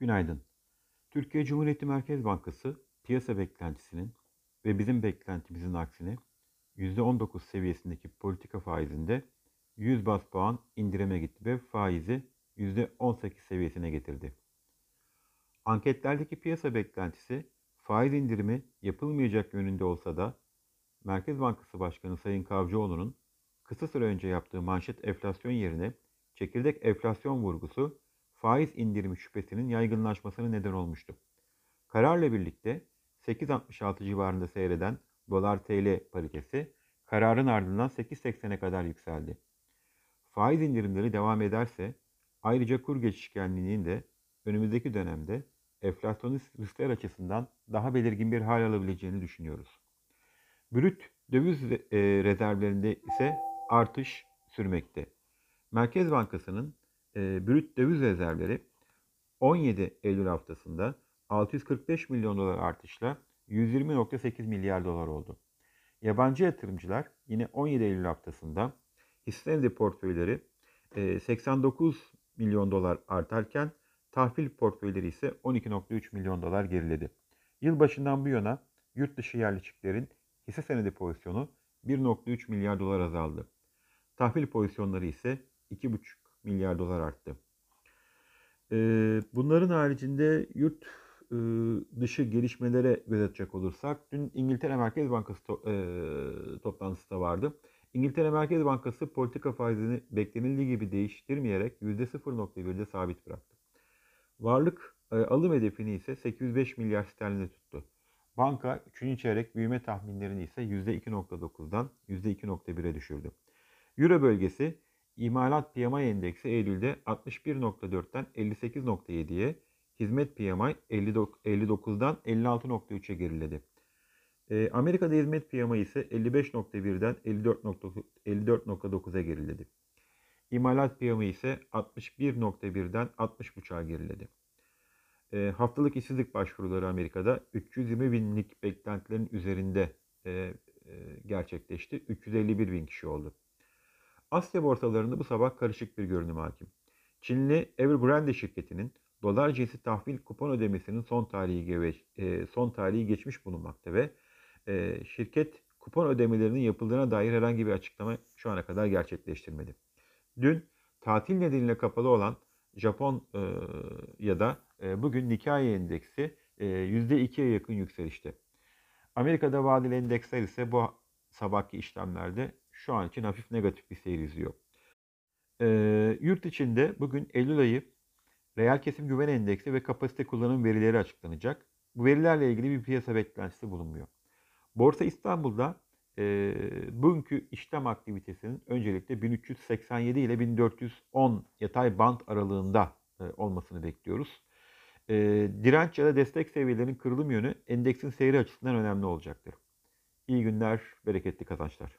Günaydın. Türkiye Cumhuriyeti Merkez Bankası piyasa beklentisinin ve bizim beklentimizin aksine %19 seviyesindeki politika faizinde 100 bas puan indirime gitti ve faizi %18 seviyesine getirdi. Anketlerdeki piyasa beklentisi faiz indirimi yapılmayacak yönünde olsa da Merkez Bankası Başkanı Sayın Kavcıoğlu'nun kısa süre önce yaptığı manşet enflasyon yerine çekirdek enflasyon vurgusu faiz indirimi şüphesinin yaygınlaşmasına neden olmuştu. Kararla birlikte 8.66 civarında seyreden dolar TL paritesi kararın ardından 8.80'e kadar yükseldi. Faiz indirimleri devam ederse ayrıca kur geçişkenliğinin de önümüzdeki dönemde enflasyonist riskler açısından daha belirgin bir hal alabileceğini düşünüyoruz. Brüt döviz e, rezervlerinde ise artış sürmekte. Merkez Bankası'nın e, brüt döviz rezervleri 17 Eylül haftasında 645 milyon dolar artışla 120.8 milyar dolar oldu. Yabancı yatırımcılar yine 17 Eylül haftasında hisse senedi portföyleri e, 89 milyon dolar artarken tahvil portföyleri ise 12.3 milyon dolar geriledi. Yılbaşından bu yana yurt dışı yerleşiklerin hisse senedi pozisyonu 1.3 milyar dolar azaldı. Tahvil pozisyonları ise 2.5 milyar dolar arttı. Ee, bunların haricinde yurt e, dışı gelişmelere göz atacak olursak dün İngiltere Merkez Bankası to- e, toplantısı da vardı. İngiltere Merkez Bankası politika faizini beklenildiği gibi değiştirmeyerek %0.1'de sabit bıraktı. Varlık e, alım hedefini ise 805 milyar sterline tuttu. Banka 3. çeyrek büyüme tahminlerini ise %2.9'dan %2.1'e düşürdü. Euro bölgesi İmalat PMI endeksi Eylül'de 61.4'ten 58.7'ye, hizmet PMI 59'dan 56.3'e geriledi. E, Amerika'da hizmet PMI ise 55.1'den 54.9'a geriledi. İmalat PMI ise 61.1'den 60.5'a geriledi. E, haftalık işsizlik başvuruları Amerika'da 320 binlik beklentilerin üzerinde e, e, gerçekleşti. 351 bin kişi oldu. Asya borsalarında bu sabah karışık bir görünüm hakim. Çinli Evergrande şirketinin dolar cinsi tahvil kupon ödemesinin son tarihi geç, e, son tarihi geçmiş bulunmakta ve e, şirket kupon ödemelerinin yapıldığına dair herhangi bir açıklama şu ana kadar gerçekleştirmedi. Dün tatil nedeniyle kapalı olan Japon e, ya da e, bugün Nikkei endeksi e, %2'ye yakın yükselişte. Amerika'da vadeli endeksler ise bu sabahki işlemlerde şu an için hafif negatif bir seyir izliyor. E, yurt içinde bugün Eylül ayı reel kesim güven endeksi ve kapasite kullanım verileri açıklanacak. Bu verilerle ilgili bir piyasa beklentisi bulunmuyor. Borsa İstanbul'da e, bugünkü işlem aktivitesinin öncelikle 1387 ile 1410 yatay band aralığında e, olmasını bekliyoruz. E, direnç ya da destek seviyelerinin kırılım yönü endeksin seyri açısından önemli olacaktır. İyi günler, bereketli kazançlar.